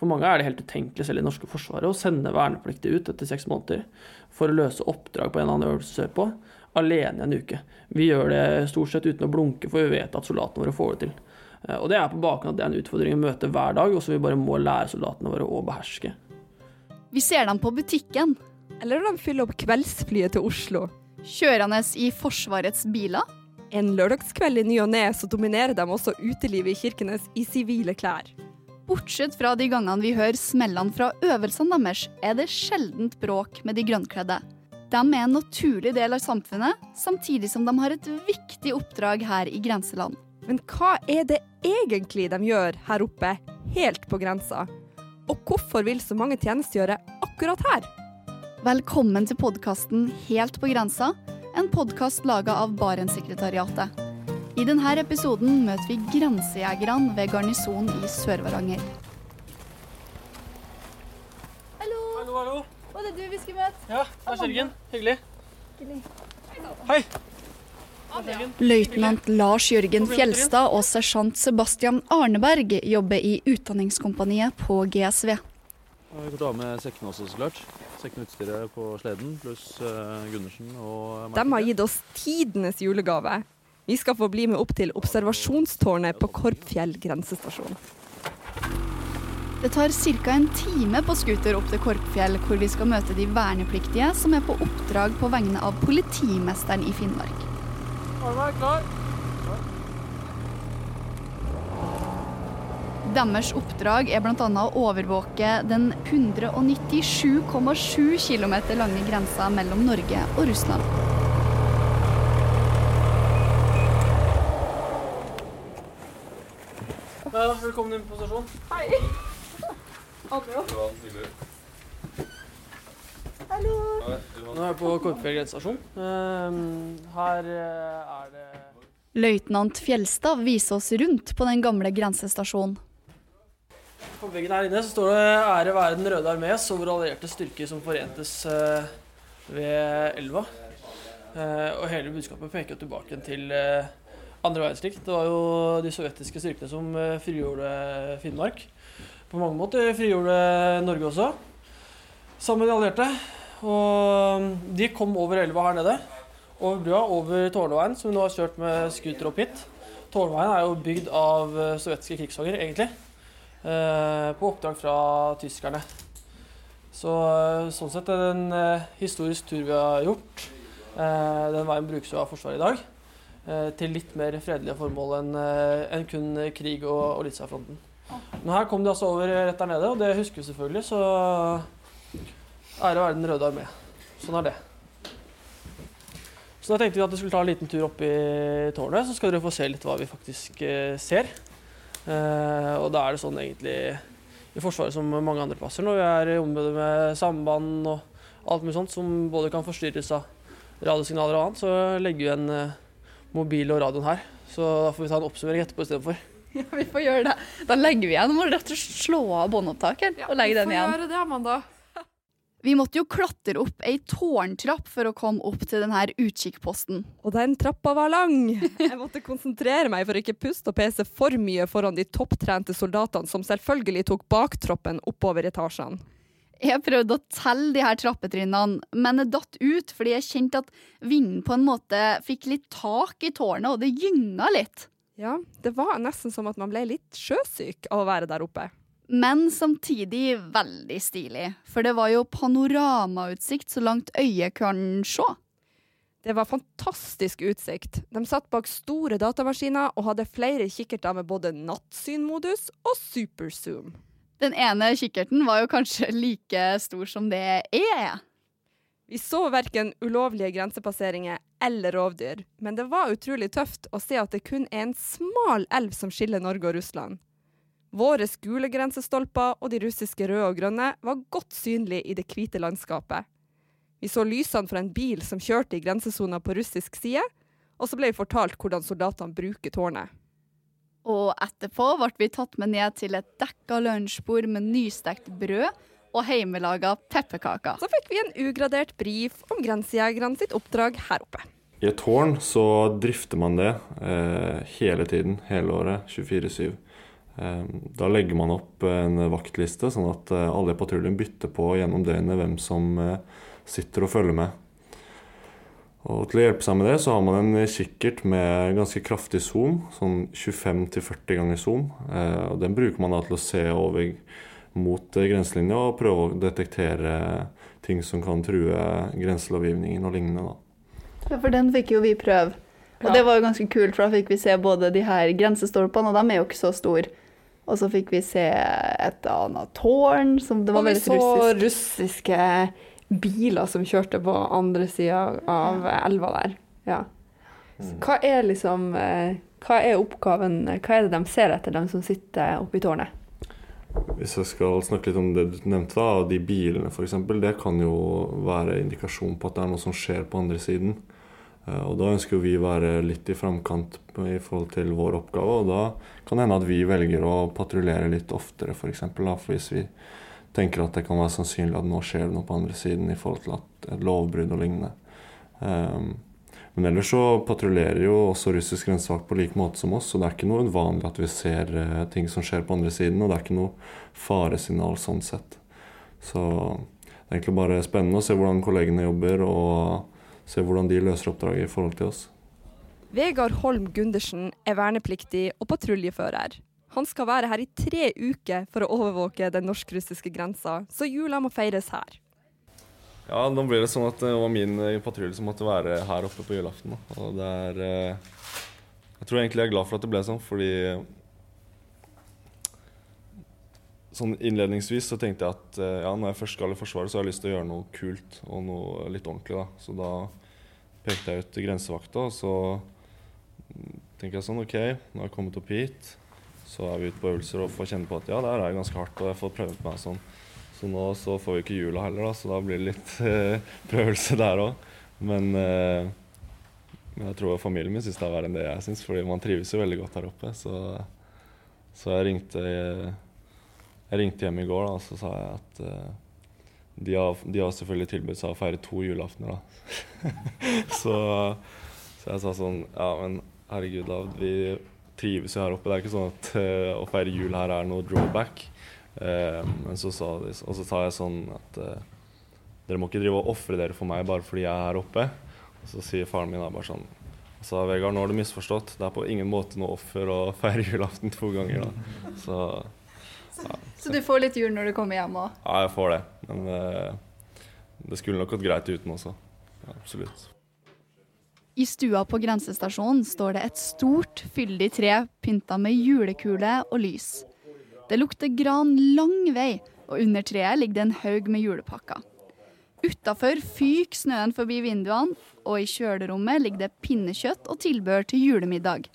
For mange er det helt utenkelig selv i norske forsvaret å sende vernepliktige ut etter seks måneder for å løse oppdrag på en eller annen øvelse sørpå, alene en uke. Vi gjør det stort sett uten å blunke, for vi vet at soldatene våre får det til. Eh, og det er på bakgrunn av at det er en utfordring å møte hver dag, og som vi bare må lære soldatene våre å beherske. Vi ser dem på butikken. Eller når de fyller opp kveldsflyet til Oslo. Kjørende i Forsvarets biler. En lørdagskveld i ny og ne så dominerer de også utelivet i Kirkenes i sivile klær. Bortsett fra de gangene vi hører smellene fra øvelsene deres, er det sjeldent bråk med de grønnkledde. De er en naturlig del av samfunnet, samtidig som de har et viktig oppdrag her i grenseland. Men hva er det egentlig de gjør her oppe, helt på grensa? Og hvorfor vil så mange tjenestegjøre akkurat her? Velkommen til podkasten Helt på grensa, en podkast laga av Barentssekretariatet. I denne episoden møter vi grensejegerne ved garnisonen i Sør-Varanger. Hallo. Hallo, hallo. Var det du vi skulle møte? Ja, det er Kjørgen. Hyggelig. Hei. Løytnant Lars Jørgen Fjelstad og sersjant Sebastian Arneberg jobber i Utdanningskompaniet på GSV. Vi har ta med sekkene også, så klart. Sekkene og utstyret på sleden, pluss uh, Gundersen og De har gitt oss tidenes julegave. Vi skal få bli med opp til observasjonstårnet på Korpfjell grensestasjon. Det tar ca. en time på scooter opp til Korpfjell, hvor vi skal møte de vernepliktige som er på oppdrag på vegne av politimesteren i Finnmark. Klar? Deres oppdrag er bl.a. å overvåke den 197,7 km lange grensa mellom Norge og Russland. Velkommen inn på stasjonen. Hei. Hallo. Nå er jeg på Korpfjell grensestasjon. Uh, Her uh, er det Løytnant Fjelstad viser oss rundt på den gamle grensestasjonen. På veggen her inne så står det 'Ære være Den røde armés og våre allierte styrker som forentes uh, ved elva'. Eh, Og hele budskapet peker tilbake til eh, andre verdenskrig. Det var jo de sovjetiske styrkene som eh, frigjorde Finnmark. På mange måter frigjorde Norge også, sammen med de allierte. Og de kom over elva her nede, over brua, over Tårnveien, som vi nå har kjørt med scooter opp hit. Tårnveien er jo bygd av eh, sovjetiske krigsfanger, egentlig. eh, På oppdrag fra tyskerne. Så sånn sett er det en historisk tur vi har gjort. Den veien brukes jo av Forsvaret i dag til litt mer fredelige formål enn en kun krig og, og Lizza-fronten. Men her kom de altså over rett der nede, og det husker vi selvfølgelig, så ære være Den røde armé. Sånn er det. Så da tenkte vi at vi skulle ta en liten tur opp i tårnet, så skal dere få se litt hva vi faktisk eh, ser. Eh, og da er det sånn egentlig i Forsvaret som mange andre plasser, når vi er i områder med samband og alt mulig sånt som både kan forstyrres av radiosignaler og annet, så legger vi en eh, mobil og radioen her. Så da får vi ta en oppsummering etterpå istedenfor. Ja, vi får gjøre det. Da legger vi igjen. Må du rett og slett slå av båndopptakeren og legge den igjen. gjøre det, Amanda. Vi måtte jo klatre opp ei tårntrapp for å komme opp til denne utkikkposten. Og den trappa var lang. Jeg måtte konsentrere meg for å ikke puste og pese for mye foran de topptrente soldatene som selvfølgelig tok baktroppen oppover etasjene. Jeg prøvde å telle de her trappetrinnene, men det datt ut fordi jeg kjente at vinden på en måte fikk litt tak i tårnet, og det gynga litt. Ja, det var nesten som at man ble litt sjøsyk av å være der oppe. Men samtidig veldig stilig, for det var jo panoramautsikt så langt øyet kan se. Det var fantastisk utsikt. De satt bak store datamaskiner og hadde flere kikkerter med både nattsynmodus og superzoom. Den ene kikkerten var jo kanskje like stor som det er. Vi så verken ulovlige grensepasseringer eller rovdyr, men det var utrolig tøft å se at det kun er en smal elv som skiller Norge og Russland. Våre gule grensestolper og de russiske røde og grønne var godt synlige i det hvite landskapet. Vi så lysene fra en bil som kjørte i grensesona på russisk side, og så ble vi fortalt hvordan soldatene bruker tårnet. Og etterpå ble vi tatt med ned til et dekka lunsjbord med nystekt brød og hjemmelaga pepperkaker. Så fikk vi en ugradert brief om grensejegerne sitt oppdrag her oppe. I et tårn så drifter man det eh, hele tiden, hele året, 24-7. Eh, Da legger man opp en vaktliste, sånn at eh, alle i patruljen bytter på gjennom døgnet hvem som eh, sitter og følger med. Og Til å hjelpe seg med det, så har man en kikkert med ganske kraftig zoom, sånn 25-40 ganger zoom. Eh, og Den bruker man da til å se over mot eh, grenselinja og prøve å detektere ting som kan true grenselovgivningen og lignende. da. Ja, for den fikk jo vi prøve. Og Ja. det var jo ganske kult, for da fikk vi se både de her grensestolpene, og de er jo ikke så store. Og så fikk vi se et annet tårn, som det var veldig russisk. Og vi så russisk. russiske biler som kjørte på andre sida av elva der. Ja. Hva er liksom eh, Hva er oppgaven Hva er det de ser etter, de som sitter oppe i tårnet? Hvis jeg skal snakke litt om det du nevnte, da, de bilene f.eks., det kan jo være indikasjon på at det er noe som skjer på andre siden. Eh, Og Da ønsker vi å være litt i framkant i forhold til vår oppgave. Og da kan det hende at vi velger å patruljere litt oftere, f.eks. Hvis vi tenker at det kan være sannsynlig at nå skjer det noe på andre siden i forhold til at et lovbrudd og lignende. Um, men ellers så patruljerer jo også russisk grensevakt på lik måte som oss, så det er ikke noe uvanlig at vi ser uh, ting som skjer på andre siden, og det er ikke noe faresignal sånn sett. Så det er egentlig bare spennende å se hvordan kollegene jobber, og se hvordan de løser oppdraget i forhold til oss. Vegard Holm Gundersen er vernepliktig og patruljefører. Han skal være her i tre uker for å overvåke den norsk-russiske grensa, så jula må feires her. Ja, nå ble det sånn at det var min eh, patrulje som måtte være her oppe på julaften. Og det er eh, Jeg tror egentlig jeg er glad for at det ble sånn, fordi Sånn innledningsvis så tenkte jeg at eh, ja, når jeg først skal i Forsvaret, så har jeg lyst til å gjøre noe kult og noe litt ordentlig. da. Så da pekte jeg ut grensevakta, og så mm, tenker jeg sånn OK, nå har jeg kommet opp hit. Så er vi ute på øvelser og får kjenne på at ja, det er ganske hardt, og jeg får prøvd meg sånn. Så nå så får vi ikke jula heller, da, så da blir det litt eh, prøvelse der òg. Men eh, jeg tror familien min syns det er verre enn det jeg syns, fordi man trives jo veldig godt her oppe. Så, så jeg ringte jeg ringte hjem i går da, og så sa jeg at eh, de, har, de har selvfølgelig tilbudt seg å feire to julaftener. da. så, så jeg sa sånn Ja, men herregud, da, vi trives jo her oppe. Det er ikke sånn at uh, å feire jul her er noe drawback. Uh, men så sa de, og så sa jeg sånn at eh, dere må ikke drive og ofre dere for meg bare fordi jeg er her oppe. Og så sier faren min da bare sånn Altså, Vegard, nå har du misforstått. Det er på ingen måte noe offer å feire julaften to ganger, da. Så Så du får litt jul når du kommer hjem òg. ja, jeg får det. Men det skulle nok gått greit uten også. Ja, absolutt. I stua på grensestasjonen står det et stort, fyldig tre pynta med julekule og lys. Det lukter gran lang vei, og under treet ligger det en haug med julepakker. Utafor fyker snøen forbi vinduene, og i kjølerommet ligger det pinnekjøtt og tilbehør til julemiddag.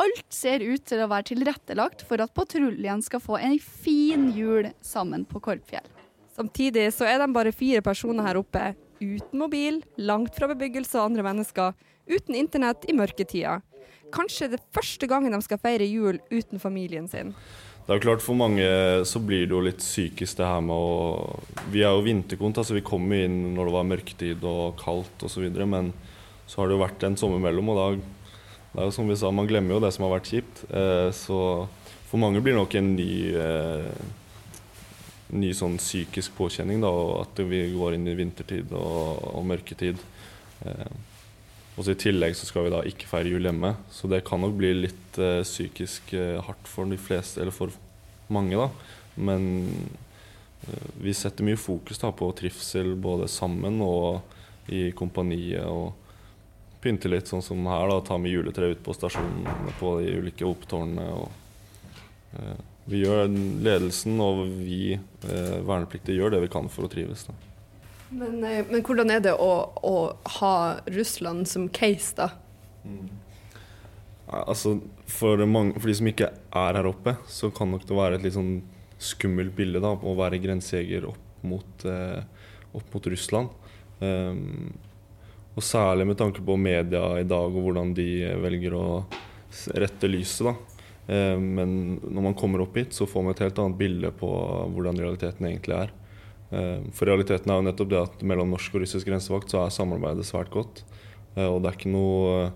Alt ser ut til å være tilrettelagt for at patruljen skal få en fin jul sammen på Korpfjell. Samtidig så er de bare fire personer her oppe, uten mobil, langt fra bebyggelse og andre mennesker, uten internett i mørketida. Kanskje det første gangen de skal feire jul uten familien sin. Det er jo klart For mange så blir det jo litt psykisk det her med å Vi er jo vinterkont, altså vi kom inn når det var mørketid og kaldt osv. Men så har det jo vært en sommer mellom, og da det er jo som vi sa, man glemmer jo det som har vært kjipt. Eh, så for mange blir det nok en ny eh, ny sånn psykisk påkjenning, da, at vi går inn i vintertid og, og mørketid. Og så I tillegg så skal vi da ikke feire jul hjemme, så det kan nok bli litt eh, psykisk eh, hardt for de fleste, eller for mange, da. Men eh, vi setter mye fokus da på trivsel både sammen og i kompaniet. og Pynte litt sånn som her, da, ta med juletre ut på stasjonen på de ulike opptårnene. og eh, vi gjør Ledelsen og vi eh, vernepliktige gjør det vi kan for å trives. da. Men, eh, men hvordan er det å, å ha Russland som case, da? Mm. Altså, for, mange, for de som ikke er her oppe, så kan nok det være et litt sånn skummelt bilde da, å være grensejeger opp mot, eh, opp mot Russland. Um, og særlig med tanke på media i dag og hvordan de velger å rette lyset. da. Eh, men når man kommer opp hit, så får man et helt annet bilde på hvordan realiteten egentlig er. Eh, for realiteten er jo nettopp det at mellom norsk og russisk grensevakt så er samarbeidet svært godt. Eh, og det er ikke noe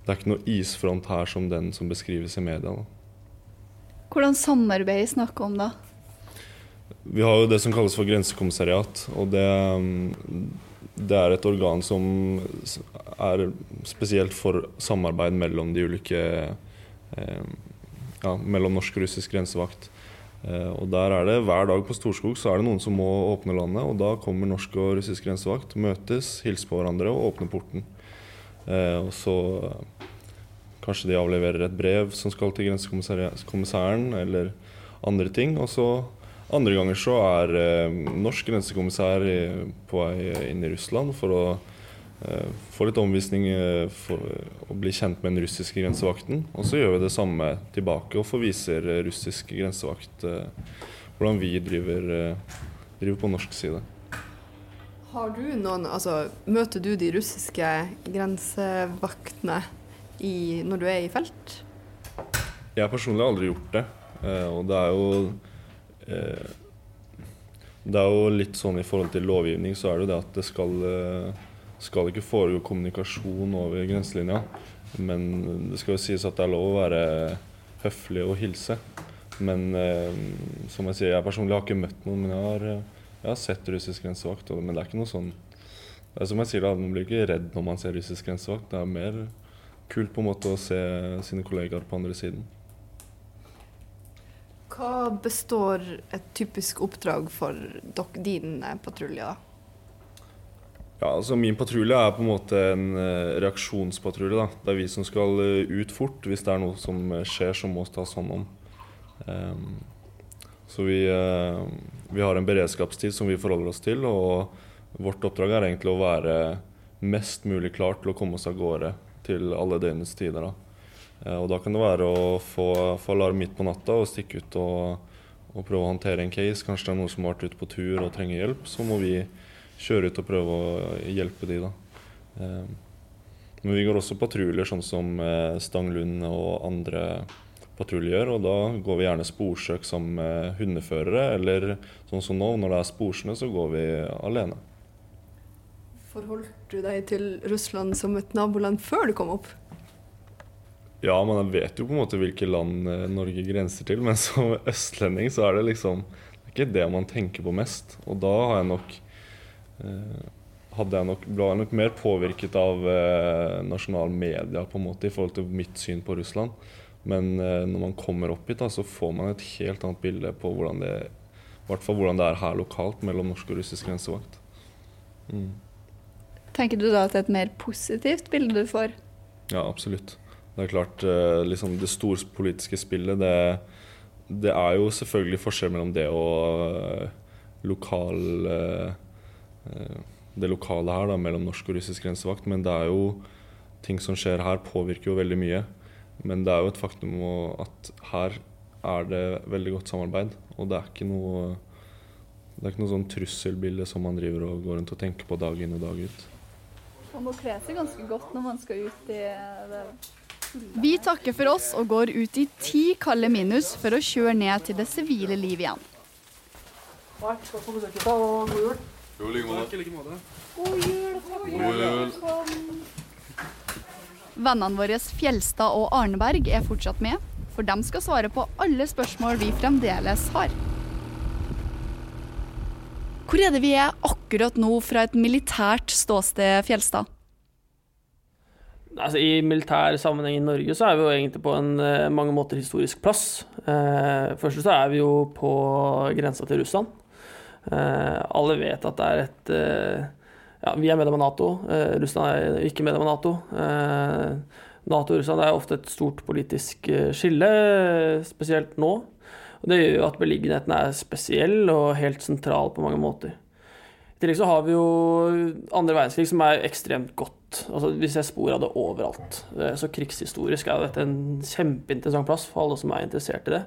det er ikke noe isfront her som den som beskrives i media. Da. Hvordan samarbeid snakker om da? Vi har jo det som kalles for grensekommissariat. og det, mm, det er et organ som er spesielt for samarbeid mellom de ulike eh, ja, mellom norsk og russisk grensevakt. Eh, og der er det Hver dag på Storskog så er det noen som må åpne landet. og Da kommer norsk og russisk grensevakt, møtes, hilser på hverandre og åpner porten. Eh, og så kanskje de avleverer et brev som skal til grensekommissæren, eller andre ting. Og så andre ganger så er eh, norsk grensekommissær på vei inn i Russland for å eh, få litt omvisning eh, for å bli kjent med den russiske grensevakten. Og så gjør vi det samme tilbake og forviser eh, russisk grensevakt eh, hvordan vi driver, eh, driver på norsk side. Har du noen, altså Møter du de russiske grensevaktene i, når du er i felt? Jeg personlig har aldri gjort det. eh, og det er jo eh, Det er jo litt sånn i forhold til lovgivning, så er det jo det at det skal, eh, skal ikke foregå kommunikasjon over grenselinja. Men det skal jo sies at det er lov å være høflig og hilse. Men eh, som jeg sier, jeg personlig har ikke møtt noen, men jeg har, eh, jeg har sett russisk grensevakt. Men det er ikke noe sånn det er som jeg sier, da, Man blir ikke redd når man ser russisk grensevakt. Det er mer kult på en måte å se sine kollegaer på andre siden. Hva består et typisk oppdrag for dok, din eh, patrulje? Ja, altså Min patrulje er på en måte en eh, reaksjonspatrulje. da. Det er vi som skal eh, ut fort hvis det er noe som eh, skjer som må tas hånd om. Um, så vi, uh, vi har en beredskapstid som vi forholder oss til, og vårt oppdrag er egentlig å være mest mulig klar til å komme oss av gårde til alle døgnets tider. da. Uh, og da kan det være å få, få alarm midt på natta og stikke ut og, og prøve å håndtere en case. Kanskje det er noen som har vært ute på tur og trenger hjelp. Så må vi kjøre ut og prøve å hjelpe de, da. Eh, Men vi går også patruljer, sånn som eh, Stanglund og andre patruljer. Og da går vi gjerne sporsøk som hundeførere, eller sånn som nå, når det er sporsnø, så går vi alene. Forholdt du deg til Russland som et naboland før du kom opp? Ja, man vet jo på en måte hvilke land eh, Norge grenser til, men som østlending så er det liksom det er ikke det man tenker på mest. Og da har jeg nok eh, hadde jeg nok, ble jeg nok mer påvirket av eh, nasjonal media på en måte i forhold til mitt syn på Russland. Men eh, når man kommer opp hit, da, så får man et helt annet bilde på hvordan det, hvordan det er her lokalt mellom norsk og russisk grensevakt. Mm. Tenker du da at det er et mer positivt bilde du får? Ja, absolutt. Det er klart, eh, liksom det storpolitiske spillet, det, det er jo selvfølgelig forskjell mellom det og eh, lokal eh, eh, Det lokale her, da, mellom norsk og russisk grensevakt. Men det er jo ting som skjer her, påvirker jo veldig mye. Men det er jo et faktum at her er det veldig godt samarbeid. Og det er ikke noe det er ikke noe sånn trusselbilde som man driver og går rundt og tenker på dag inn og dag ut. Man må kle seg ganske godt når man skal ut i det. Vi takker for oss og går ut i ti kalde minus for å kjøre ned til det sivile liv igjen. Takk, takk for besøket, og god jul. Jo, like måte. Takk i like måte. God jul. Vennene våre Fjelstad og Arneberg er fortsatt med, for de skal svare på alle spørsmål vi fremdeles har. Hvor er det vi er akkurat nå fra et militært ståsted, Fjelstad? Altså, I militær sammenheng i Norge så er vi jo egentlig på en eh, mange måter historisk plass. Eh, først så er vi jo på grensa til Russland. Eh, alle vet at det er et eh, Ja, vi er medlem av Nato. Eh, Russland er ikke medlem av Nato. Nato og Russland er ofte et stort politisk skille, spesielt nå. Og Det gjør jo at beliggenheten er spesiell og helt sentral på mange måter. I tillegg så har vi jo andre verdenskrig som er ekstremt godt. Altså, vi ser spor av det overalt. Så krigshistorisk er dette en kjempeinteressant plass for alle som er interessert i det.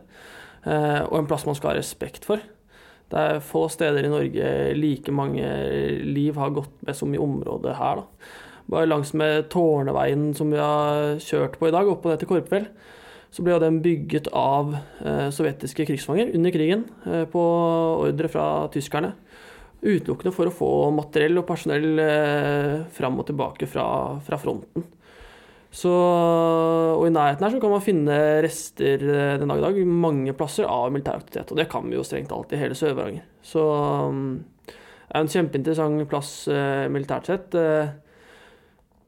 Og en plass man skal ha respekt for. Det er få steder i Norge like mange liv har gått med som i området her. Da. Bare langs med Tårneveien som vi har kjørt på i dag, opp og ned til Korpfjell, så ble den bygget av eh, sovjetiske krigsfanger under krigen eh, på ordre fra tyskerne. Utelukkende for å få materiell og personell eh, fram og tilbake fra, fra fronten. Så, og i nærheten her så kan man finne rester eh, den dag i dag mange plasser av militær aktivitet. Og det kan vi jo strengt talt i hele Sør-Varanger. Så det er en kjempeinteressant plass eh, militært sett. Eh,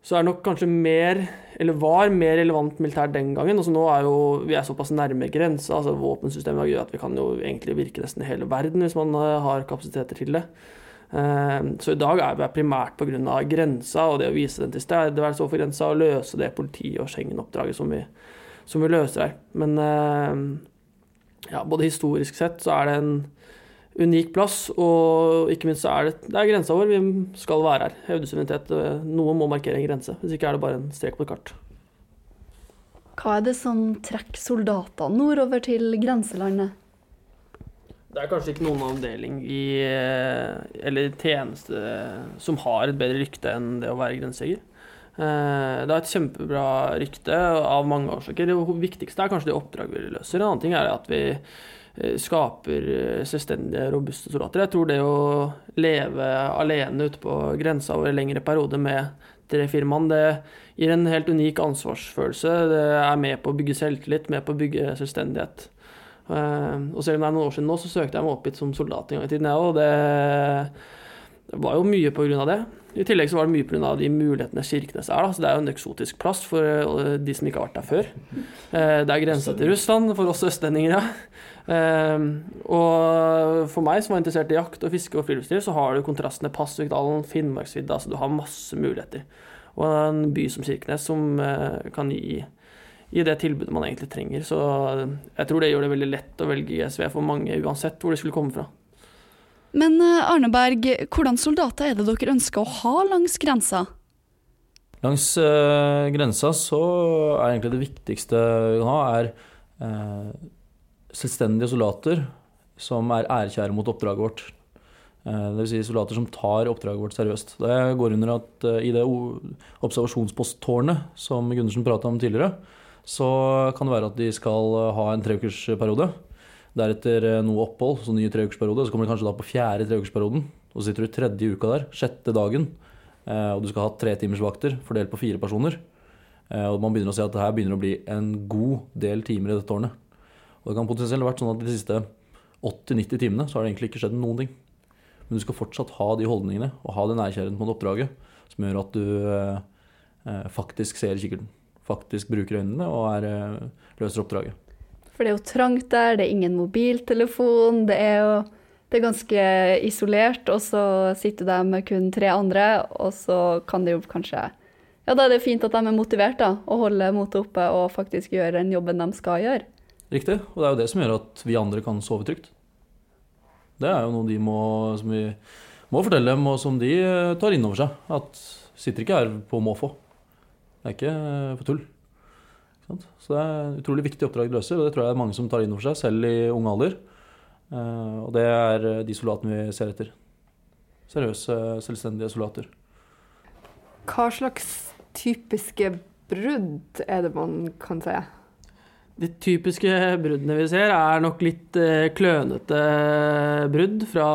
så er det nok kanskje mer, eller var mer relevant militært den gangen. Altså nå er jo vi er såpass nærme grensa. altså Våpensystemet gjør at vi kan jo egentlig virke nesten i hele verden hvis man har kapasiteter til det. Eh, Så i dag er vi primært pga. grensa og det å vise den til tilstedeværelse overfor grensa og løse det politi- og Schengen-oppdraget som, som vi løser her. Men eh, ja, både historisk sett så er det en unik plass, og ikke minst så er det, det er grensa vår. Vi skal være her. Hevde suverenitet. eh, Noe må markere en grense. Hvis ikke er det bare en strek på et kart. Hva er det som trekker soldatene nordover til grenselandet? Det er kanskje ikke noen avdeling i eh, eller tjeneste som har et bedre rykte enn det å være grensejeger. Eh, Det har et kjempebra rykte av mange årsaker. Det viktigste er kanskje det oppdraget vi løser. En annen ting er at vi eh, skaper selvstendige, robuste soldater. Jeg tror det å leve alene ute på grensa over en lengre periode med tre-fire mann, det gir en helt unik ansvarsfølelse. Det er med på å bygge selvtillit, med på å bygge selvstendighet. Eh, og selv om det er noen år siden nå, så søkte jeg meg opp hit som soldat en gang i tiden, jeg òg. Det, det var jo mye av det. I tillegg så var det mye av de mulighetene Kirkenes er. Da. Så det er jo en eksotisk plass for eh, de som ikke har vært der før. Eh, det er grensa til Russland for oss østlendinger, ja. Og for meg som var interessert i jakt og fiske og friluftsliv, så har du kontrastene Pasvikdalen, Finnmarksvidda. så du har masse muligheter. Og en by som Kirkenes som kan gi i det tilbudet man egentlig trenger. Så jeg tror det gjør det veldig lett å velge GSV for mange, uansett hvor de skulle komme fra. Men Arneberg, Arne Berg, hvordan soldater er det dere ønsker å ha langs grensa? Langs eh, grensa så er egentlig det viktigste vi kan ha, er eh, selvstendige soldater som er ærekjære mot oppdraget vårt. Eh, det vil si soldater som tar oppdraget vårt seriøst. Det går under at eh, i det observasjonsposttårnet som Gundersen prata om tidligere, så kan det være at de skal eh, ha en treukersperiode. Deretter eh, noe opphold, så ny treukersperiode. Så kommer de kanskje da på fjerde treukersperioden. Og så sitter du tredje uka der, sjette dagen. Eh, og du skal ha tre timers vakter fordelt på fire personer. Og man begynner å se at det her begynner å bli en god del timer i dette tårnet. Og det kan potensielt vært sånn at de siste 80-90 timene så har det egentlig ikke skjedd noen ting. Men du skal fortsatt ha de holdningene og ha den nærkjærligheten på oppdraget som gjør at du eh, faktisk ser kikkerten. Faktisk bruker øynene og er, eh, løser oppdraget. For det er jo trangt der, det er ingen mobiltelefon, det er jo det er ganske isolert, og så sitter de med kun tre andre, og så kan det jo kanskje Ja, da er det fint at de er motivert, da, og holder motet oppe og faktisk gjør den jobben de skal gjøre. Riktig. Og det er jo det som gjør at vi andre kan sove trygt. Det er jo noe de må, som vi må fortelle dem, og som de eh, tar inn over seg. At sitter ikke her på måfå. Det er ikke eh, for tull. Ikke sant? Så det er et utrolig viktig oppdrag de løser, og det tror jeg det er mange som tar inn over seg, selv i ung alder. Eh, Og det er eh, de soldatene vi ser etter. Seriøse, selvstendige soldater. Hva slags typiske brudd er det man kan se? De typiske bruddene vi ser, er nok litt klønete brudd fra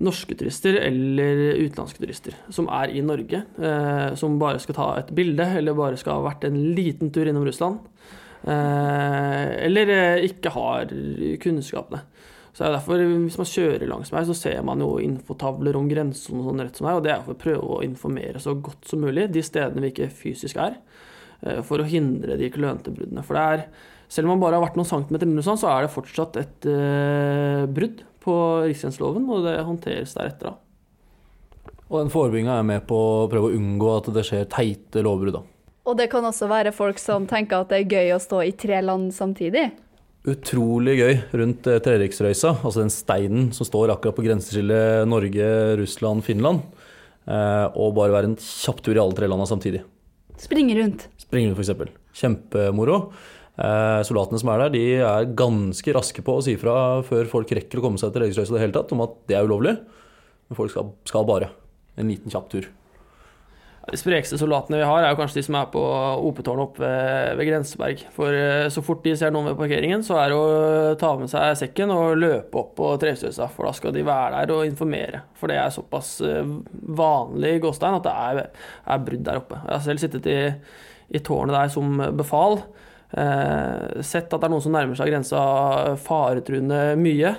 norske turister eller utenlandske turister som er i Norge. Eh, som bare skal ta et bilde, eller bare skal ha vært en liten tur innom Russland. Eh, eller eh, ikke har kunnskapene. Så det er derfor, Hvis man kjører langs meg, så ser man jo infotavler om grensen, og sånn rett som er, og det er for å prøve å informere så godt som mulig de stedene vi ikke fysisk er. eh, For å hindre de klønete bruddene. For det er, selv om man bare har vært noen centimeter inne, så er det fortsatt et eh, brudd på riksgrenseloven, og det håndteres deretter. da. Og den forebygginga er med på å prøve å unngå at det skjer teite lovbrudd. da. Og det kan også være folk som tenker at det er gøy å stå i tre land samtidig. Utrolig gøy rundt eh, Treriksrøysa, altså den steinen som står akkurat på grenseskillet Norge, Russland, Finland. Eh, og bare være en kjapp tur i alle tre landa samtidig. Springe rundt. Springe rundt, f.eks. Kjempemoro. Eh, soldatene som er der, de er ganske raske på å si fra før folk rekker å komme seg til Treriksrøysa i det hele tatt, om at det er ulovlig. Men folk skal, skal bare. En liten kjapp tur. De sprekeste soldatene vi har, er jo kanskje de som er på OP-tårnet oppe ved, ved Grenseberg. For eh, så fort de ser noen ved parkeringen, så er det å ta med seg sekken og løpe opp på Trevstøysa. For da skal de være der og informere. For det er såpass eh, vanlig i Gåstein at det er, er brudd der oppe. Jeg har selv sittet i, i tårnet der som befal. Eh, sett at det er noen som nærmer seg grensa faretruende mye.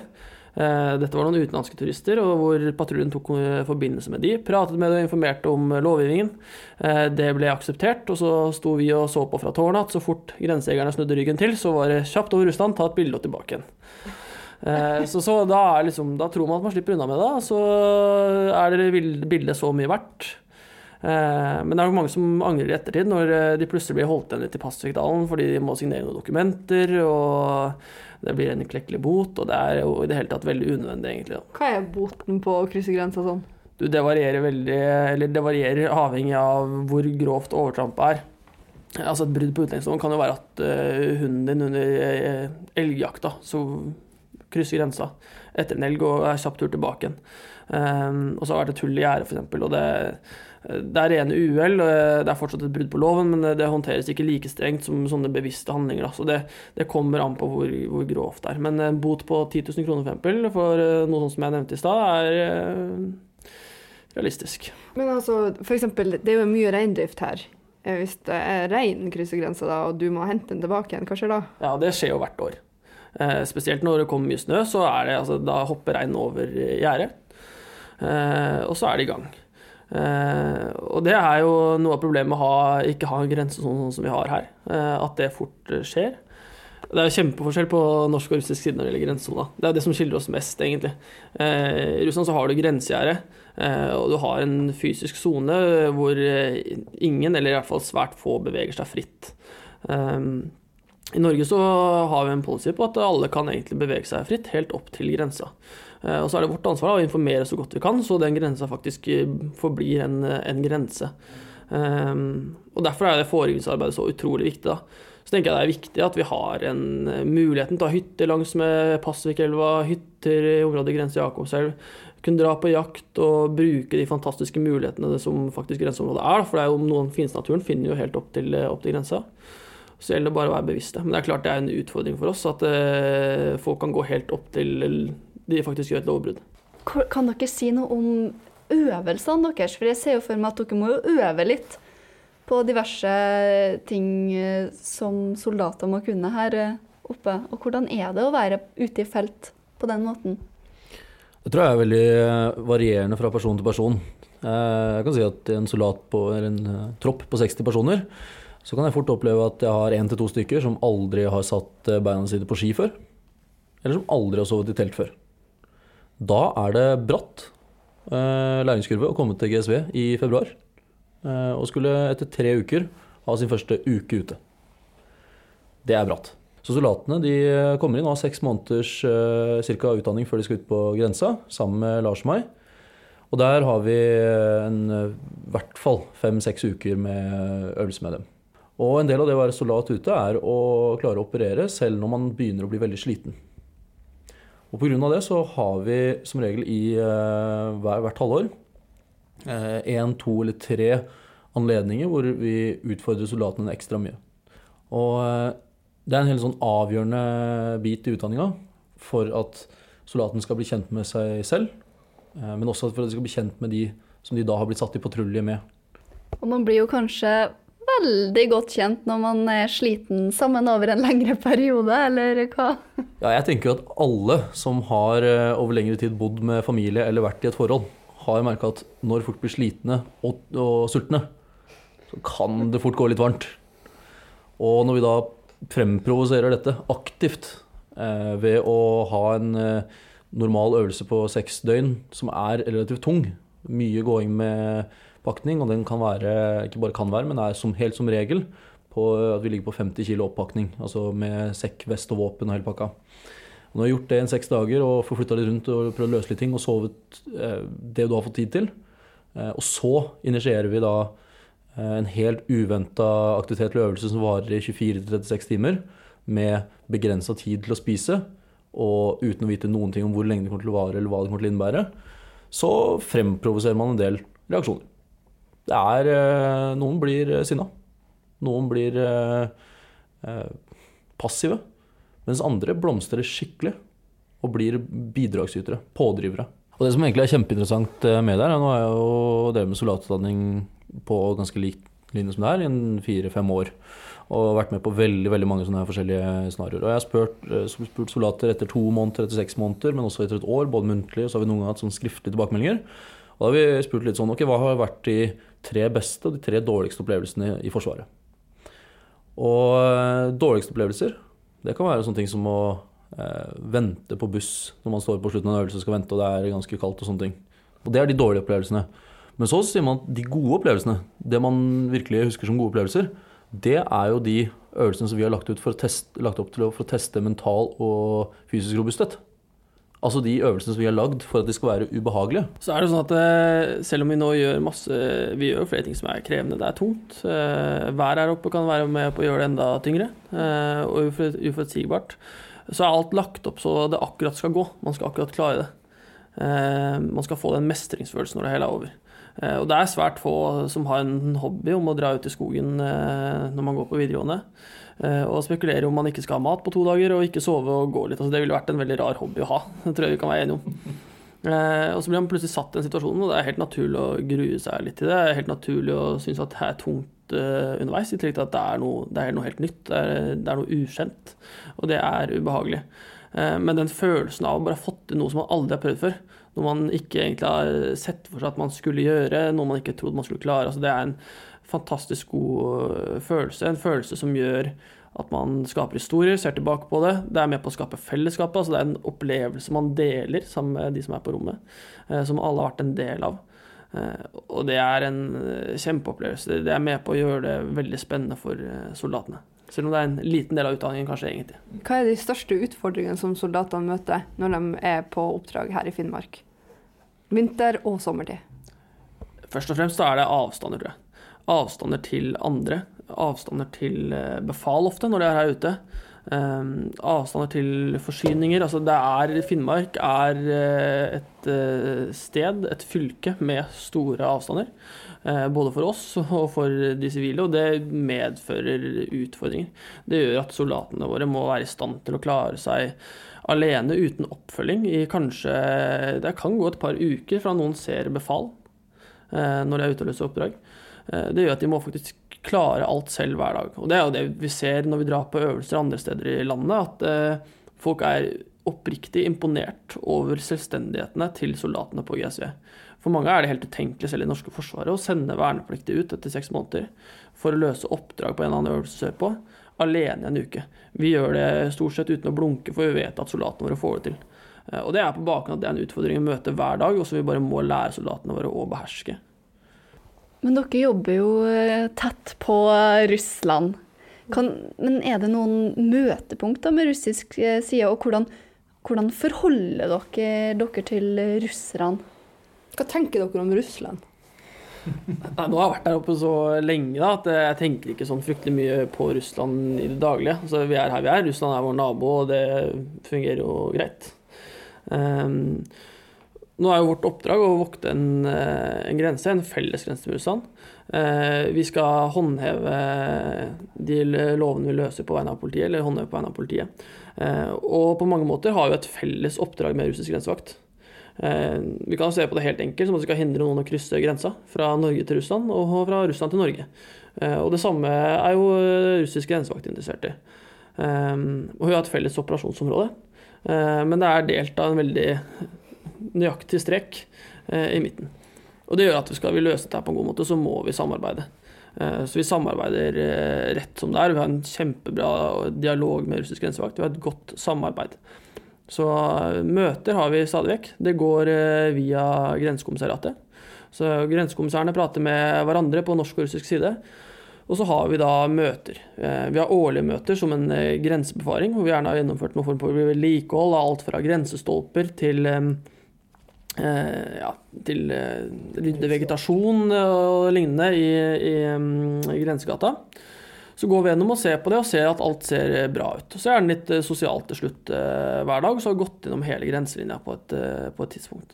Eh, dette var noen utenlandske turister, og hvor patruljen tok eh, forbindelse med de. Pratet med dem og informerte om lovgivningen. Det ble akseptert, og så sto vi og så på fra tårnet at så fort grensejegerne snudde ryggen til, så var det kjapt over Russland, ta et bilde og tilbake igjen. Så, så da, liksom, da, tror man at man slipper unna med det, så er det bildet så mye verdt. Men det er nok mange som angrer i ettertid, når de plutselig blir holdt igjen litt i Pasvikdalen fordi de må signere noen dokumenter. og det blir en klekkelig bot, og det er jo i det hele tatt veldig unødvendig, egentlig. Hva er boten på å krysse grensa sånn? Du, det varierer veldig, eller det varierer avhengig av hvor grovt overtrampet er. Altså Et brudd på utlendingsloven kan jo være at uh, hunden din under uh, elgjakta så krysser grensa etter en elg og er kjapt tur tilbake igjen. Um, og så har det vært et hull i gjerdet, f.eks. Og det, det er rene uhell. Det er fortsatt et brudd på loven, men det håndteres ikke like strengt som sånne bevisste handlinger. Så det, det kommer an på hvor, hvor, grovt det er. Men en bot på 10 000 kroner for, eksempel, for eh, noe sånt som jeg nevnte i stad, er eh, realistisk. Men altså, for eksempel, det er jo mye reindrift her. Eh, hvis det er rein krysser grensa da, og du må hente den tilbake igjen, hva skjer da? Ja, det skjer jo hvert år. spesielt når det kommer mye snø, så er det, altså, da hopper reinen over gjerdet. og så er det i gang. Uh, og det er jo noe av problemet med å ha, ikke ha en grense sånn, sånn som vi har her. Uh, at det fort uh, skjer. Det er jo kjempeforskjell på norsk og russisk side når det gjelder grensesona. Det er det som skiller oss mest, egentlig. I Russland så har du grensegjerde, og du har en fysisk sone hvor ingen, eller i hvert fall svært få, beveger seg fritt. I Norge så har vi en policy på at alle kan egentlig bevege seg fritt, helt opp til grensa. Eh, og så er det vårt ansvar å informere så godt vi kan, så den grensa faktisk eh, forblir en, en grense. Um, og Derfor er det forebyggingsarbeidet så utrolig viktig. da. Så tenker jeg det er viktig at vi har en muligheten til å ha hytter langs med Pasvikelva, hytter i området grense Jakobselv. Kunne dra på jakt og bruke de fantastiske mulighetene som faktisk grenseområdet er. For det er jo noen naturen finner jo helt opp til, opp til grensa. Så gjelder det bare å være bevisste. Men det er klart det er en utfordring for oss at folk kan gå helt opp til de faktisk gjør et lovbrudd. Kan dere si noe om øvelsene deres? For jeg ser jo for meg at dere må jo øve litt på diverse ting eh, som soldater må kunne her eh, oppe. Og hvordan er det å være ute i felt på den måten? Det tror jeg er veldig eh, varierende fra person til person. Jeg kan si at en soldat på, eller en tropp på 60 personer, så kan jeg fort oppleve at jeg har én til to stykker som aldri har satt beina sine på ski før. Eller som aldri har sovet i telt før. Da er det bratt eh, læringskurve å komme til GSV i februar. Eh, og skulle etter tre uker ha sin første uke ute. Det er bratt. Så soldatene de kommer inn og har seks måneders eh, cirka, utdanning før de skal ut på grensa, sammen med Lars og meg. Og der har vi en, i hvert fall fem-seks uker med øvelse med dem. Og en del av det å være soldat ute er å klare å operere selv når man begynner å bli veldig sliten. Og Pga. det så har vi som regel i uh, hver, hvert halvår én, uh, to eller tre anledninger hvor vi utfordrer soldatene ekstra mye. Og uh, det er en helt sånn avgjørende bit i utdanninga for at soldaten skal bli kjent med seg selv, eh, men også for at de skal bli kjent med de som de da har blitt satt i patrulje med. Og man blir jo kanskje veldig godt kjent når man er sliten sammen over en lengre periode, eller hva? Ja, jeg tenker at alle som har eh, over lengre tid bodd med familie eller vært i et forhold, har merka at når folk blir slitne og, og, sultne, så kan det fort gå litt varmt. Og når vi da fremprovoserer dette aktivt eh, ved å ha en eh, normal øvelse på seks døgn som er relativt tung, mye gåing med pakning, og den kan være, ikke bare kan være, men er som, helt som regel på at vi ligger på 50 kg oppakning. Altså med sekk, vest og våpen og hele pakka. Og når du har gjort det i seks dager og forflytta litt rundt og prøvd å løse litt ting og sovet eh, det du har fått tid til, eh, og så initierer vi da eh, en helt uventa aktivitet eller øvelse som varer i 24-36 timer, med begrensa tid til å spise, og uten å vite noen ting om hvor lenge det kommer til å vare eller hva det kommer til å innebære, så fremprovoserer man en del reaksjoner. Det er eh, Noen blir eh, sinna. Noen blir eh, passive. Mens andre blomstrer skikkelig og blir bidragsytere. Pådrivere. Og det som egentlig er kjempeinteressant med det her, nå har jeg jo drevet med soldatutdanning på ganske lik linje som det her i fire-fem år. Og vært med på veldig veldig mange sånne forskjellige scenarioer. Og jeg har spurt, spurt soldater etter to måneder, etter seks måneder, men også etter et år, både muntlig og så har vi noen ganger hatt sånn skriftlige tilbakemeldinger. Og da har vi spurt litt sånn ok, hva har vært de tre beste og de tre dårligste opplevelsene i Forsvaret? Og eh, dårligste opplevelser, det kan være sånne ting som å eh, vente på buss når man står på slutten av en øvelse og skal vente og det er ganske kaldt og sånne ting. Og det er de dårlige opplevelsene. Men så sier man at de gode opplevelsene, det man virkelig husker som gode opplevelser, det er jo de øvelsene som vi har lagt, ut for å teste, lagt opp til for å teste mental og fysisk robusthet. Altså de øvelsene som vi har lagd for at de skal være ubehagelige. Så er det sånn at eh, selv om vi nå gjør masse Vi gjør flere ting som er krevende, det er tungt. Været Vær her oppe kan være med på å gjøre det enda tyngre eh, og ufor- uforutsigbart. Så er alt lagt opp så det akkurat skal gå. Man skal akkurat klare det. Eh, Man skal få den mestringsfølelsen når det hele er over. Eh, Og det er svært få som har en hobby om å dra ut i skogen eh, når man går på videregående. Eh, Og spekulere om man ikke skal ha mat på to dager og ikke sove og gå litt. Altså, det ville vært en veldig rar hobby å ha. Det tror jeg vi kan være enige om. Eh, og så blir man plutselig satt i den situasjonen, og det er helt naturlig å grue seg litt til det. Det er helt naturlig å synes at det er tungt eh, underveis, i tillegg til at det er noe, det er noe helt nytt. Det er, det er noe ukjent, og det er ubehagelig. Eh, men den følelsen av å bare ha fått til noe som man aldri har prøvd før, noe man ikke egentlig har sett for seg at man skulle gjøre, noe man ikke trodde man skulle klare, altså det er en fantastisk god øh, følelse. En følelse som gjør at man skaper historier, ser tilbake på det. Det er med på å skape fellesskapet. altså Det er en opplevelse man deler sammen med de som er på rommet, eh, som alle har vært en del av. Eh, Og det er en eh, kjempeopplevelse. Det er med på å gjøre det veldig spennende for eh, soldatene. Selv om det er en liten del av utdanningen, kanskje, egentlig. Hva er de største utfordringene som soldatene møter når de er på oppdrag her i Finnmark? Vinter- og sommertid. Først og fremst er det avstander, tror jeg. Avstander til andre. Avstander til eh, befal ofte, når de er her ute. Um, avstander til forsyninger. Altså det er Finnmark er eh, et eh, sted, et fylke, med store avstander. både for oss og for de sivile, og det medfører utfordringer. Det gjør at soldatene våre må være i stand til å klare seg alene uten oppfølging i kanskje Det kan gå et par uker fra noen ser befal når de er ute og løser oppdrag. Eh, Det gjør at de må faktisk klare alt selv hver dag. Og det er jo det vi ser når vi drar på øvelser andre steder i landet, at eh, folk er oppriktig imponert over selvstendighetene til soldatene på GSV. For mange er det helt utenkelig selv i det norske forsvaret å sende vernepliktige ut etter seks måneder for å løse oppdrag på en eller annen øvelse sørpå, alene en uke. Vi gjør det stort sett uten å blunke, for vi vet at soldatene våre får det til. Eh, Og det er på bakgrunn av at det er en utfordring å møte hver dag, og som vi bare må lære soldatene våre å beherske. Men dere jobber jo eh, tett på Russland. Kan, men er det noen møtepunkter med russisk eh, side, og hvordan, hvordan forholder dere dere til russerne? Hva tenker dere om Russland? Nei, nå har jeg vært der oppe så lenge da, at jeg tenker ikke sånn fryktelig mye på Russland i det daglige. Altså, vi er her vi er. Russland er vår nabo, og det fungerer jo greit. Ehm, nå er jo vårt oppdrag å vokte en, eh, en grense, en felles grense med Russland. Eh, vi skal håndheve de lovene vi løser på vegne av politiet, eller håndheve på vegne av politiet. Eh, og på mange måter har vi et felles oppdrag med russisk grensevakt. Vi kan se på det helt enkelt, som at vi skal hindre noen å krysse grensa fra Norge til Russland, og fra Russland til Norge. Og det samme er jo russisk grensevakt interessert i. Og vi har et felles operasjonsområde, men det er delt av en veldig nøyaktig strek eh, i midten. Og det gjør at skal vi løse dette på en god måte, så må vi samarbeide. Eh, Så vi samarbeider eh, rett som det er. Vi har en kjempebra dialog med russisk grensevakt. Vi har et godt samarbeid. Så møter har vi stadig vekk. Det går via Grensekommissariatet. Så grensekommissærene prater med hverandre på norsk og russisk side. Og så har vi da møter. Vi har årlige møter som en grensebefaring, hvor vi gjerne har gjennomført noen form for vedlikehold av alt fra grensestolper til ja, til eh, rydde vegetasjon og lignende i, i, mm, i grensegata. Så går vi gjennom og ser på det og ser at alt ser eh, bra ut. Så er den litt eh, sosialt til slutt eh, hver dag, så har vi gått gjennom hele grenselinja på et, eh, på et tidspunkt.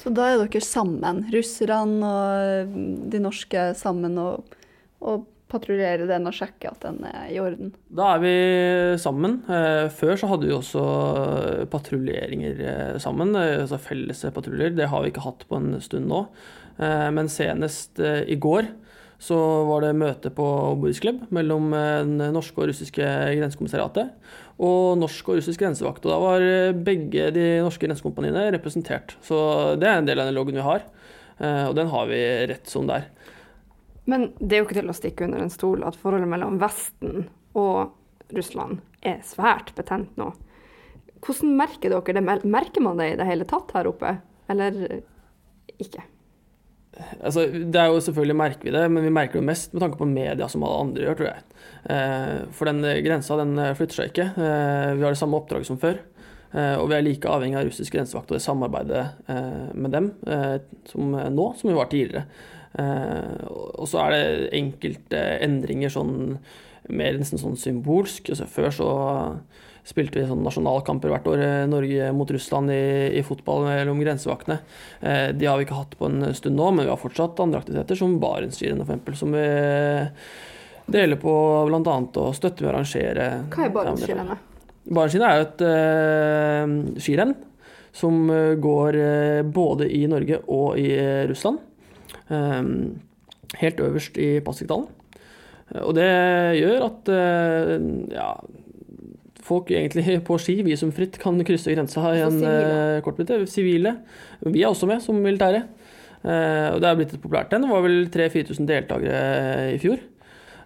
Så da er dere sammen, russerne og de norske sammen, og, og patruljerer den og sjekke at den er i orden? Da er vi sammen. Eh, Før så hadde vi også patruljeringer eh, sammen, eh, altså felles patruljer. Det har vi ikke hatt på en stund nå. Men senest i går så var det møte på Boys Club mellom den norske og russiske grensekommissariatet og norsk og russisk grensevakt. Og da var begge de norske grensekompaniene representert. Så det er en del av den loggen vi har, og den har vi rett som det er. Men det er jo ikke til å stikke under en stol at forholdet mellom Vesten og Russland er svært betent nå. Hvordan merker dere det? Merker man det i det hele tatt her oppe, eller ikke? Altså, det er jo selvfølgelig merker vi det, men vi merker det mest med tanke på media som alle andre gjør, tror jeg. Eh, for den grensa den flytter seg ikke. Eh, vi har det samme oppdraget som før. Eh, og vi er like avhengig av russisk grensevakt og det samarbeidet eh, med dem eh, som nå som vi var tidligere. Eh, og så er det enkelte endringer sånn mer nesten sånn symbolsk. Altså, før så spilte vi sånn nasjonalkamper hvert år, eh, Norge mot Russland i, i fotball mellom grensevaktene. Eh, de har vi ikke hatt på en stund nå, men vi har fortsatt andre aktiviteter, som Barentsskirenn f.eks., som vi deler på bl.a. å støtte med å arrangere Hva er Barentsskirennet? Barentsskirennet er jo et eh, skirenn som eh, går eh, både i Norge og i Russland. Eh, helt øverst i Pasvikdalen. Eh, Og det gjør at eh, ja, folk egentlig på ski visumfritt kan krysse grensa i en eh. Sivile. Vi er også med som militære. Og det er blitt et populært en. Det var vel 3000-4000 deltakere i fjor.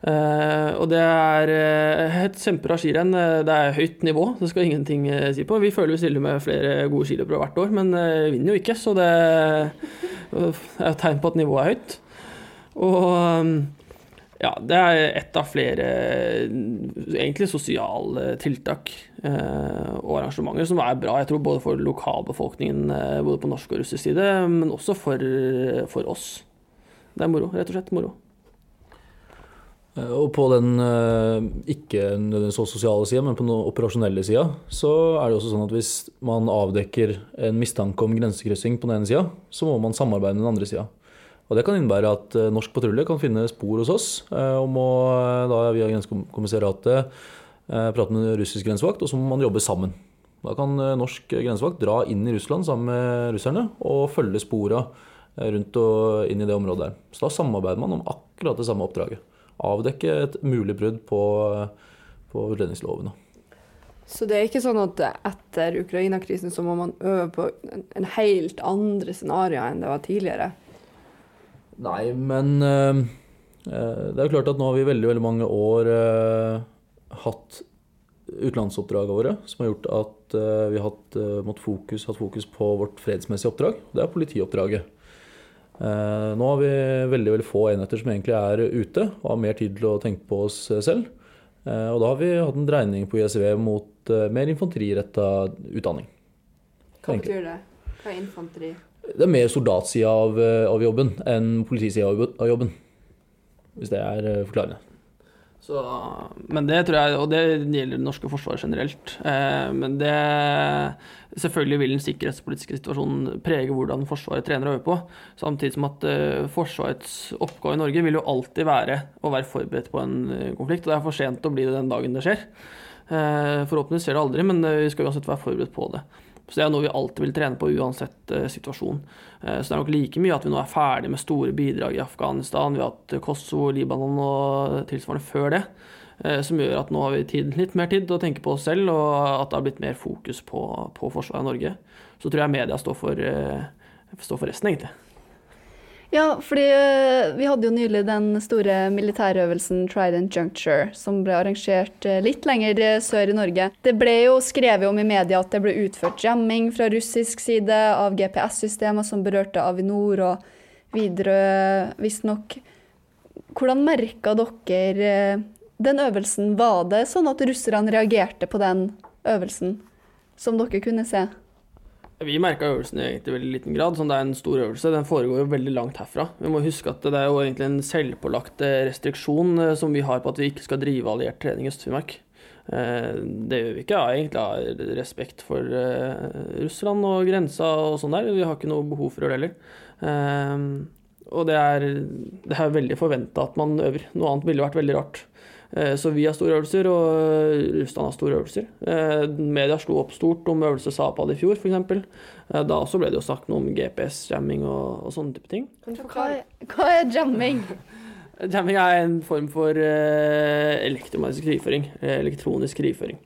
Eh, og det er eh, et kjempebra skirenn. Eh, Det er høyt nivå, det skal ingenting si på. Vi føler vi stiller med flere gode skiløpere hvert år, men vinner jo ikke, så det er et tegn på at nivået er høyt. Og ja, det er ett av flere egentlig sosiale tiltak eh, og arrangementer som er bra. Jeg tror både for lokalbefolkningen, både på norsk og russisk side, men også for, for oss. Det er moro, rett og slett moro. Eh, Og på den eh, ikke nødvendigvis så sosiale sida, men på den operasjonelle sida, så er det også sånn at hvis man avdekker en mistanke om grensekryssing på den ene sida, så må man samarbeide med den andre sida. Og det kan innebære at eh, norsk patrulje kan finne spor hos oss og må da via grensekommissariatet prate med russisk grensevakt, og så må man jobbe sammen. Da kan norsk grensevakt dra inn i Russland sammen med russerne og følge spora rundt og inn i det området der. Så da samarbeider man om akkurat det samme oppdraget avdekke et mulig brudd på, på utlendingsloven. Så det er ikke sånn at etter Ukraina-krisen så må man øve på en, helt andre scenarioer enn det var tidligere? Nei, men eh, eh, det er jo klart at nå har vi veldig, veldig mange år eh, hatt utenlandsoppdragene våre, som har gjort at vi har hatt, fokus, hatt fokus på vårt fredsmessige oppdrag. Det er politioppdraget. Eh, nå har vi veldig, veldig få enheter som egentlig er ute og har mer tid til å tenke på oss selv. Eh, og da har vi hatt en dreining på ISV mot eh, mer infanteriretta utdanning. Hva Egentlig. betyr det? Hva er infanteri? Det er mer soldatsida av, av jobben enn politisida av jobben. Hvis det er forklarende. Så, men det tror jeg, og det gjelder det norske forsvaret generelt. Eh, men det Selvfølgelig vil den sikkerhetspolitiske situasjonen prege hvordan Forsvaret trener og øver på. Samtidig som at eh, Forsvarets oppgave i Norge vil jo alltid være å være forberedt på en eh, konflikt. Og det er for sent å bli det den dagen det skjer. Eh, forhåpentligvis skjer det aldri, men eh, vi skal uansett være forberedt på det. Så det er noe vi alltid vil trene på uansett eh, situasjon. Eh, så det er nok like mye at vi nå er ferdig med store bidrag i Afghanistan. Vi har hatt Kosovo, Libanon og tilsvarende før det. eh, Som gjør at nå har vi tid, litt mer tid til å tenke på oss selv, og at det har blitt mer fokus på, på forsvaret av Norge. Så tror jeg media står for, eh, står for resten, egentlig. Ja, fordi eh, vi hadde jo nylig den store militærøvelsen Trident Juncture, som ble arrangert eh, litt lenger eh, sør i Norge. Det ble jo skrevet om i media at det ble utført jamming fra russisk side av GPS-systemer som berørte Avinor og Widerøe, visstnok. Hvordan merka dere den øvelsen? Var det sånn at russerne reagerte på den øvelsen, som dere kunne se? Vi merka øvelsen i veldig liten grad. Sånn det er en stor øvelse. Den foregår jo veldig langt herfra. Vi må huske at det er jo egentlig en selvpålagt eh, restriksjon eh, som vi har på at vi ikke skal drive alliert trening i Øst-Finnmark. Eh, det gjør vi ikke av egentlig av respekt for Russland og grensa og sånn der. Vi har ikke noe behov for det heller. Og det er, det er veldig forventa at man øver. Noe annet ville vært veldig rart. Så vi har store øvelser, og Russland har store øvelser. Media slo opp stort om øvelse Zapad i fjor, f.eks. Da også ble det jo sagt noe om GPS-jamming og, og, sånne type ting. Hva er, hva er jamming? Jamming er en form for uh, elektromagnetisk krigføring. Elektronisk krigføring.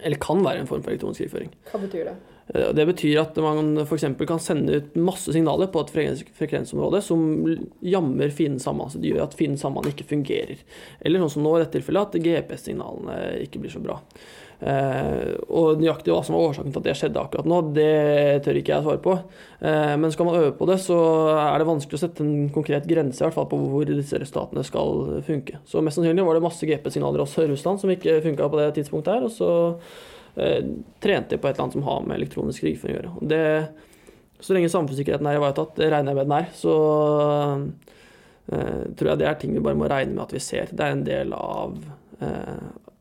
Eller kan være en form for elektronisk krigføring. Hva betyr det? Uh, det betyr at man f.eks. kan sende ut masse signaler på et frekvensområde som jammer fienden sammen. Så det gjør at fienden sammen ikke fungerer. Eller sånn som nå i dette tilfellet, at GPS-signalene ikke blir så bra. Uh, og nøyaktig hva som var årsaken til at det skjedde akkurat nå, det tør ikke jeg svare på. Uh, men skal man øve på det, så er det vanskelig å sette en konkret grense i hvert fall på hvor disse resultatene skal funke. Så mest sannsynlig var det masse GP-signaler hos Russland som ikke funka på det tidspunktet her. Og så trente de på et eller annet som har med elektronisk krigføring å gjøre. Det, så lenge samfunnssikkerheten er ivaretatt, det regner jeg med den er, så tror jeg det er ting vi bare må regne med at vi ser. Det er en del av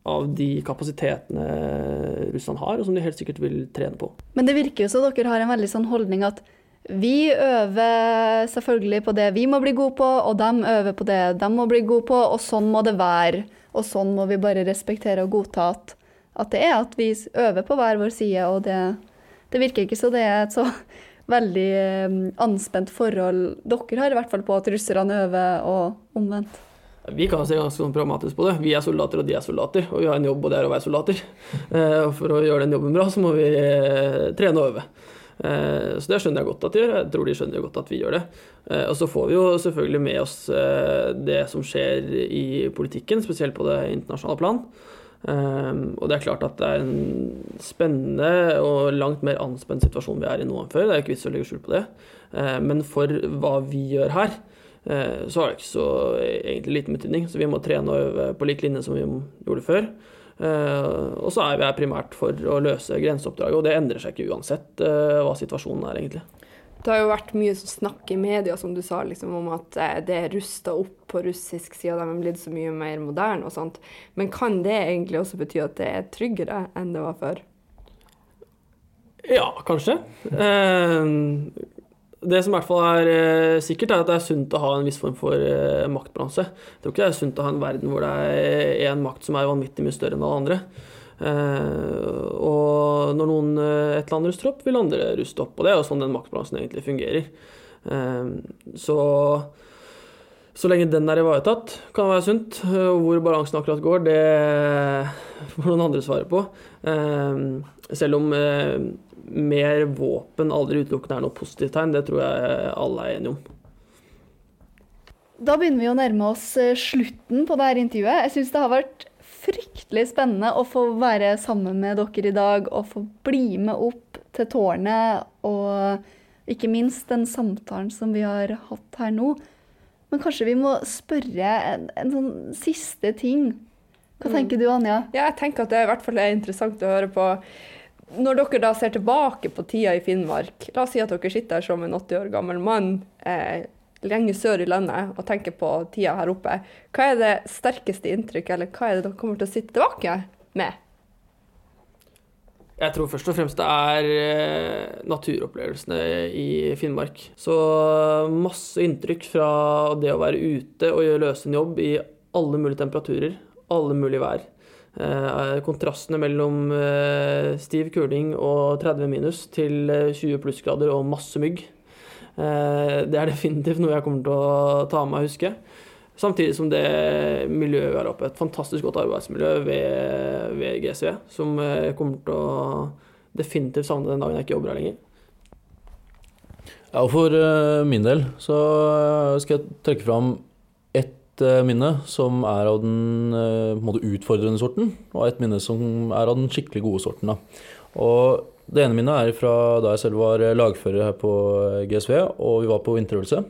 av de kapasitetene Russland har, og som de helt sikkert vil trene på. Men det virker jo som dere har en veldig sånn holdning at vi øver selvfølgelig på det vi må bli gode på, og de øver på det de må bli gode på, og sånn må det være. Og sånn må vi bare respektere og godta at, at det er at vi øver på hver vår side, og det, det virker ikke så det er et så veldig um, anspent forhold dere har, i hvert fall på at russerne øver, og omvendt. Vi kan se ganske sånn pragmatisk på det. Vi er soldater, og de er soldater. Og vi har en jobb, og det er å være soldater. Eh, og for å gjøre den jobben bra, så må vi eh, trene og øve. Eh, så det skjønner jeg godt at de gjør. Jeg tror de skjønner godt at vi gjør det. Og så får vi jo selvfølgelig med oss det som skjer i politikken, spesielt på det internasjonale plan. Og det er klart at det er en spennende og langt mer anspent situasjon vi er i nå enn før. Det er jo ikke vits å legge skjul på det. Men for hva vi gjør her, Eh, så har det ikke så egentlig liten betydning. Så vi må trene og øve på lik linje som vi gjorde før. Uh, og så er vi her primært for å løse grenseoppdraget, og det endrer seg ikke uansett uh, hva situasjonen er, egentlig. Det har jo vært mye snakk i media som du sa, liksom, om at det er rusta opp på russisk side, de er blitt så mye mer moderne og sånt. Men kan det egentlig også bety at det er tryggere enn det var før? Ja, kanskje. Uh, det som i hvert fall er eh, sikkert, er at det er sunt å ha en viss form for eh, maktbalanse. Jeg tror ikke det er sunt å ha en verden hvor det er én makt som er vanvittig mye større enn alle andre. Eh, og når noen, et eller annet ruster opp, vil andre ruste opp. Og det er jo sånn den maktbalansen egentlig fungerer. så så lenge den er ivaretatt, kan det være sunt. Hvor balansen akkurat går, det får noen andre svare på. Selv om mer våpen aldri utelukkende er noe positivt tegn. Det tror jeg alle er enige om. Da begynner vi å nærme oss eh, slutten på dette intervjuet. Jeg syns det har vært fryktelig spennende å få være sammen med dere i dag og få bli med opp til tårnet. Og ikke minst den samtalen som vi har hatt her nå. Men kanskje vi må spørre en, en sånn siste ting. Hva mm. tenker du, Anja? Ja, jeg tenker at det er i hvert fall er interessant å høre på når dere da ser tilbake på tida i Finnmark, la oss si at dere sitter her som en 80 år gammel mann eh, lenger sør i landet og tenker på tida her oppe, hva er det sterkeste inntrykket, eller hva er det dere kommer til å sitte tilbake med? Jeg tror først og fremst det er eh, naturopplevelsene i Finnmark. Så masse inntrykk fra det å være ute og løse en jobb i alle mulige temperaturer, alle mulige vær. Eh, kontrastene mellom eh, stiv kuling og 30 minus til 20 eh, plussgrader og masse mygg. Det er definitivt noe jeg kommer til å ta med og huske. Samtidig som det miljøet vi har oppe, et fantastisk godt arbeidsmiljø ved, ved GCV, som jeg kommer til å definitivt savne den dagen jeg ikke jobber her lenger. Ja, og For min del så skal jeg trekke fram ett minne som er av den måte, utfordrende sorten, og et minne som er av den skikkelig gode sorten. Da. Og det ene minnet er fra da jeg selv var lagfører her på GSV, og vi var på vinterøvelse.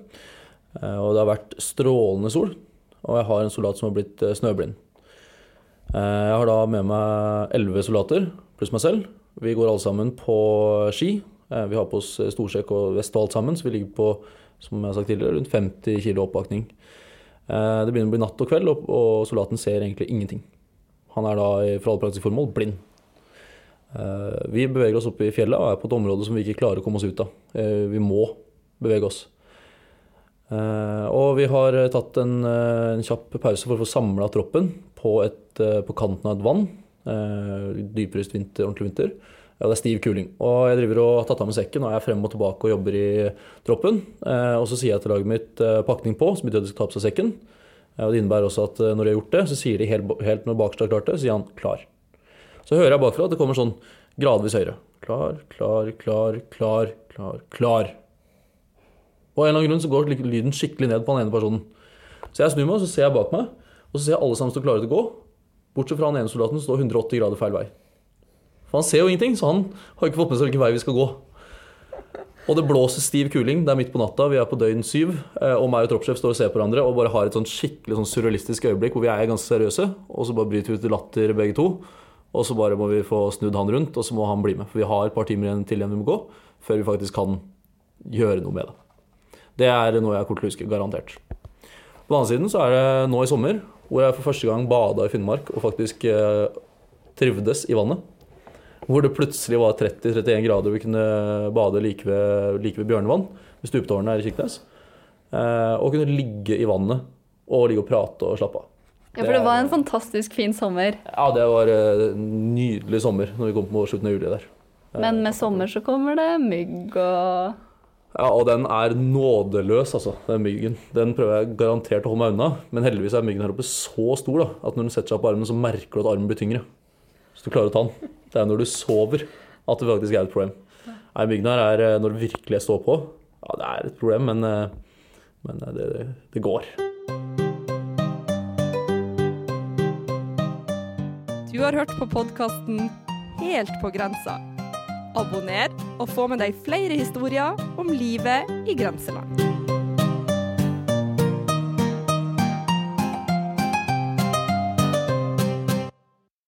Uh, og det har vært strålende sol, og jeg har en soldat som har blitt snøblind. Jeg har da med meg elleve soldater pluss meg selv. Vi går alle sammen på ski. Vi har på oss storsekk og vest og alt sammen, så vi ligger på som jeg har sagt tidligere, rundt 50 kg oppakning. Eh, det begynner å bli natt og kveld, og soldaten ser egentlig ingenting. Han er da for alle praktiske formål blind. Eh, Vi beveger oss opp i fjellet og er på et område som vi ikke klarer å komme oss ut av. Eh, Vi må bevege oss. Eh, Og vi har tatt en, en kjapp pause for å få samla troppen på, et, på kanten av et vann. Dyprest vinter, ordentlig vinter. Ja, det er stiv kuling. Og jeg driver og har tatt av meg sekken og er frem og tilbake og jobber i troppen. Og så sier jeg til laget mitt pakning på, som betyr at de skal ta på seg sekken. Og det innebærer også at når de har gjort det, så sier de helt, helt når bakerst har klart det, så sier han klar. Så hører jeg bakfra at det kommer sånn gradvis høyere. Klar, klar, klar, klar, klar, klar. Og av en eller annen grunn så går lyden skikkelig ned på den ene personen. Så jeg snur meg, og så ser jeg bak meg, og så ser jeg alle sammen stå klare til å gå. Bortsett fra han ene soldaten som står 180 grader feil vei. For han ser jo ingenting, så han har ikke fått med seg hvilken vei vi skal gå. Og det blåser stiv kuling, det er midt på natta, vi er på døgn syv. eh, Og meg og troppssjef står og ser på hverandre og bare har et sånn skikkelig sånn surrealistisk øyeblikk hvor vi er ganske seriøse, og så bare bryter vi ut i latter begge to. Og så bare må vi få snudd han rundt, og så må han bli med. For vi har et par timer igjen til igjen vi må gå, før vi faktisk kan gjøre noe med det. Det er noe jeg kommer til garantert. På den andre siden så er det nå i sommer, hvor jeg for første gang bada i Finnmark og faktisk eh, trivdes i vannet. Hvor det plutselig var 30-31 grader og vi kunne bade like ved, like ved Bjørnevann, ved stupetårnet her i Kirkenes. Eh, og kunne ligge i vannet og ligge og prate og slappe av. Ja, for det var en fantastisk fin sommer. Ja, det var eh, en nydelig sommer når vi kom på slutten av juli der. Men med sommer så kommer det mygg og Ja, og den er nådeløs, altså, den myggen. Den prøver jeg garantert å holde meg unna, men heldigvis er myggen her oppe så stor da, at når den setter seg på armen, så merker du at armen blir tyngre. Så du klarer å ta den. Det er når du sover at det faktisk er et problem. Nei, myggen her er eh, når det virkelig står på. Ja, det er et problem, men, eh, men eh, det, det går. Du har hørt på podkasten Helt på grensa. Abonner og få med deg flere historier om livet i grenseland.